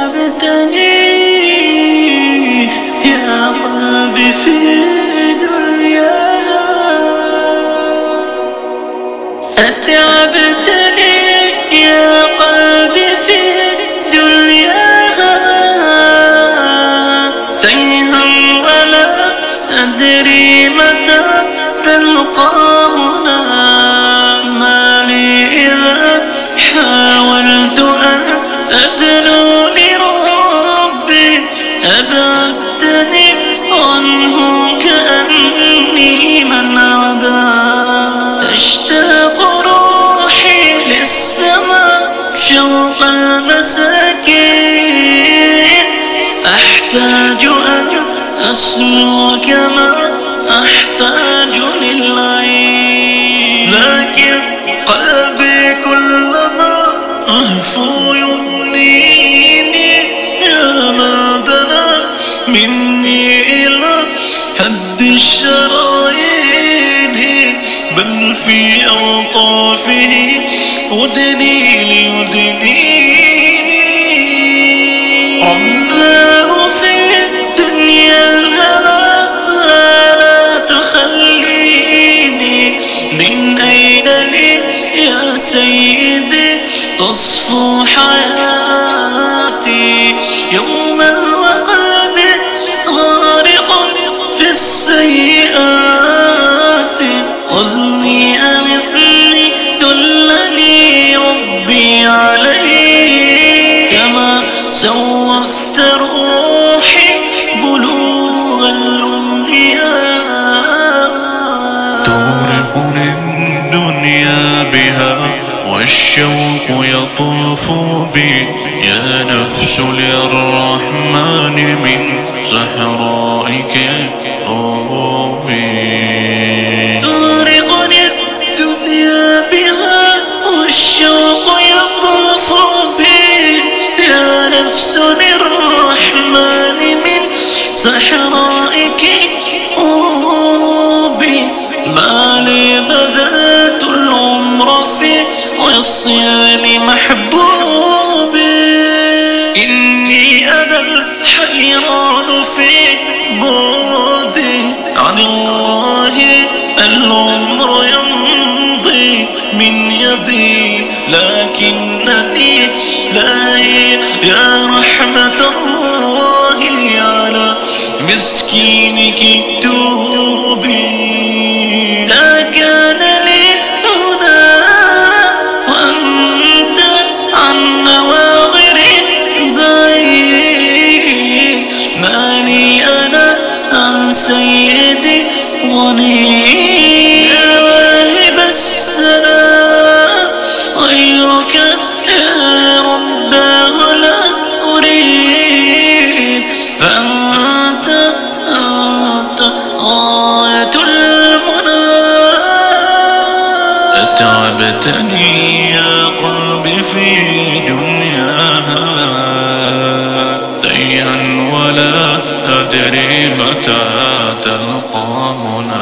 أتعبتني يا قلبي في أتعبتني يا قلبي في دنياها تيها ولا أدري متى تلقانا ما لي إذا حاولت أن أدنو لربي. أبعدتني عنه كأني من المساكين. أحتاج أن أسمع كما أحتاج للعين. لكن قلبي كلما أهفو يمنيني يا ما دنا مني إلى حد الشرايين بل في أوطافه ودني ليدنيني. عماه في الدنيا الهوى لا تخليني. من أين لي يا سيدي تصفو حياتي يوما بها والشوق يطوف بي. يا نفس للرحمن من صحرائك روبي تغرقني الدنيا بها والشوق يطوف بي. يا نفس للرحمن من صحرائك أوبي ما لي في عصيان محبوبي إني أنا الحيران في بعدي عن الله العمر يمضي من يدي لكنني لا يا رحمة الله على مسكينك. بعيد ما لي أنا عن سيدي غني يا واهب السلام غيرك يا رباه لا أريد. فأنت أنت غاية المنى. أتعبتني يا قلبي في কামনা